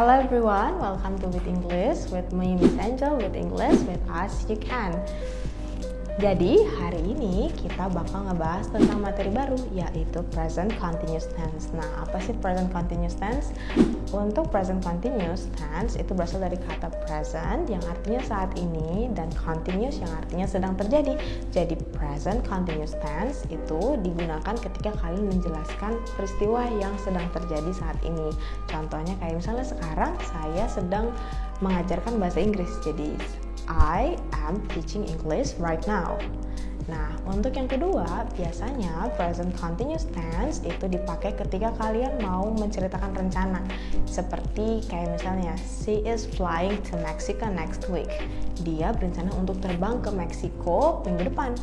Hello everyone, welcome to With English with me Miss Angel with English with us you can. Jadi hari ini kita bakal ngebahas tentang materi baru yaitu present continuous tense. Nah, apa sih present continuous tense? Untuk present continuous tense itu berasal dari kata present yang artinya saat ini dan continuous yang artinya sedang terjadi. Jadi present continuous tense itu digunakan ketika kalian menjelaskan peristiwa yang sedang terjadi saat ini. Contohnya kayak misalnya sekarang saya sedang mengajarkan bahasa Inggris. Jadi I am teaching English right now. Nah, untuk yang kedua, biasanya present continuous tense itu dipakai ketika kalian mau menceritakan rencana. Seperti kayak misalnya, she is flying to Mexico next week. Dia berencana untuk terbang ke Meksiko minggu depan.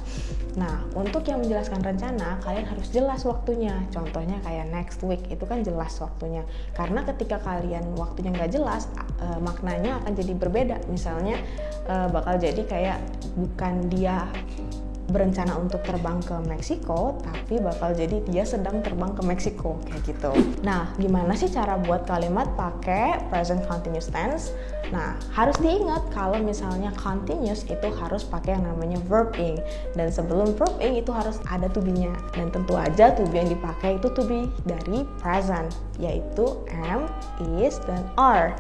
Nah, untuk yang menjelaskan rencana, kalian harus jelas waktunya. Contohnya kayak next week, itu kan jelas waktunya. Karena ketika kalian waktunya nggak jelas, uh, maknanya akan jadi berbeda. Misalnya, uh, bakal jadi kayak bukan dia berencana untuk terbang ke Meksiko, tapi bakal jadi dia sedang terbang ke Meksiko kayak gitu. Nah, gimana sih cara buat kalimat pakai present continuous tense? Nah, harus diingat kalau misalnya continuous itu harus pakai yang namanya verb ing dan sebelum verb ing itu harus ada to be-nya. Dan tentu aja to be yang dipakai itu to be dari present yaitu am, is dan are.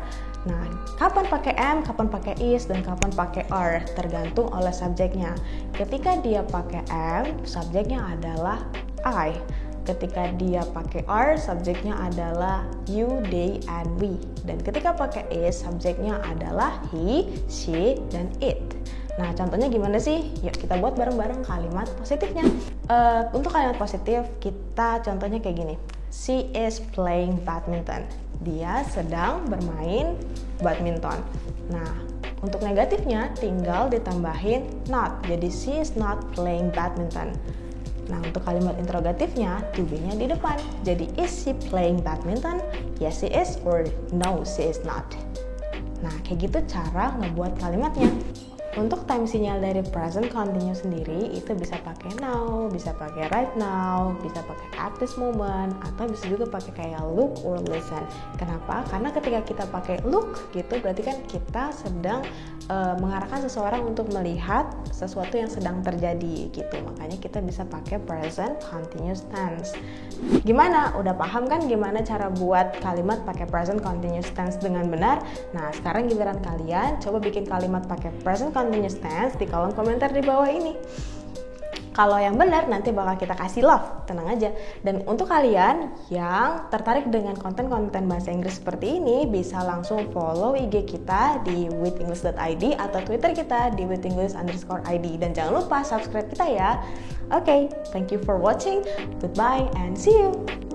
Nah, kapan pakai am, kapan pakai is, dan kapan pakai are tergantung oleh subjeknya. Ketika dia pakai am, subjeknya adalah I. Ketika dia pakai are, subjeknya adalah you, they, and we. Dan ketika pakai is, subjeknya adalah he, she, dan it. Nah, contohnya gimana sih? Yuk kita buat bareng-bareng kalimat positifnya. Uh, untuk kalimat positif, kita contohnya kayak gini. She is playing badminton. Dia sedang bermain badminton. Nah, untuk negatifnya tinggal ditambahin not. Jadi she is not playing badminton. Nah, untuk kalimat interrogatifnya, to be-nya di depan. Jadi, is she playing badminton? Yes, she is, or no, she is not. Nah, kayak gitu cara ngebuat kalimatnya. Untuk time sinyal dari present continuous sendiri itu bisa pakai now, bisa pakai right now, bisa pakai at this moment, atau bisa juga pakai kayak look or listen. Kenapa? Karena ketika kita pakai look gitu berarti kan kita sedang uh, mengarahkan seseorang untuk melihat sesuatu yang sedang terjadi gitu. Makanya kita bisa pakai present continuous tense. Gimana? Udah paham kan gimana cara buat kalimat pakai present continuous tense dengan benar? Nah, sekarang giliran kalian coba bikin kalimat pakai present continuous tense di kolom komentar di bawah ini. Kalau yang benar nanti bakal kita kasih love, tenang aja. Dan untuk kalian yang tertarik dengan konten-konten bahasa Inggris seperti ini, bisa langsung follow IG kita di withenglish.id atau Twitter kita di withenglish underscore ID. Dan jangan lupa subscribe kita ya. Oke, okay, thank you for watching. Goodbye and see you.